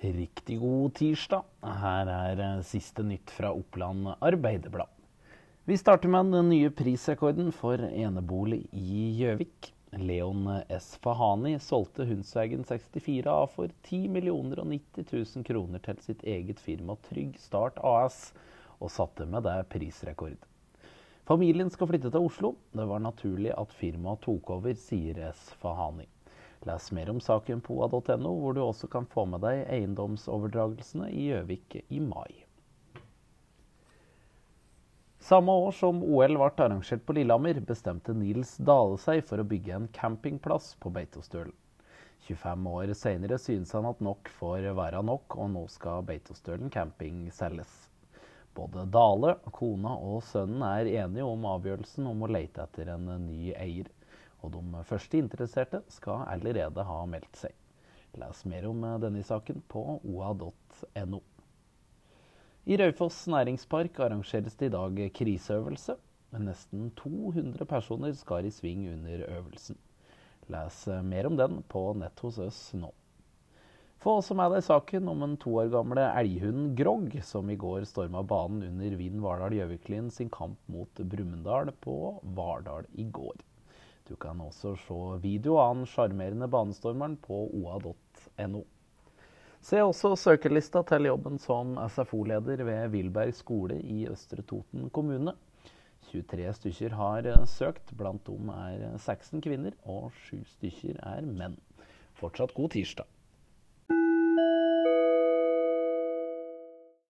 Riktig god tirsdag. Her er eh, siste nytt fra Oppland Arbeiderblad. Vi starter med den nye prisrekorden for enebolig i Gjøvik. Leon S. Fahani solgte Hundsvegen 64A for 10 990 000 kroner til sitt eget firma Trygg Start AS, og satte med det prisrekord. Familien skal flytte til Oslo. Det var naturlig at firmaet tok over, sier S. Fahani. Les mer om saken på oa.no, hvor du også kan få med deg eiendomsoverdragelsene i Gjøvik i mai. Samme år som OL ble arrangert på Lillehammer, bestemte Nils Dale seg for å bygge en campingplass på Beitostølen. 25 år senere synes han at nok får være nok, og nå skal Beitostølen camping selges. Både Dale, kona og sønnen er enige om avgjørelsen om å lete etter en ny eier og de første interesserte skal allerede ha meldt seg. Les mer om denne saken på oa.no. I Raufoss næringspark arrangeres det i dag kriseøvelse. Nesten 200 personer skal i sving under øvelsen. Les mer om den på nett hos oss nå. Få også med deg saken om en to år gamle elghunden Grog, som i går storma banen under Vind Vardal Gjøviklyn sin kamp mot Brumunddal på Vardal i går. Du kan også se video av den sjarmerende banestormeren på oa.no. Se også søkerlista til jobben som SFO-leder ved Vilberg skole i Østre Toten kommune. 23 stykker har søkt, blant dem er 16 kvinner, og 7 stykker er menn. Fortsatt god tirsdag.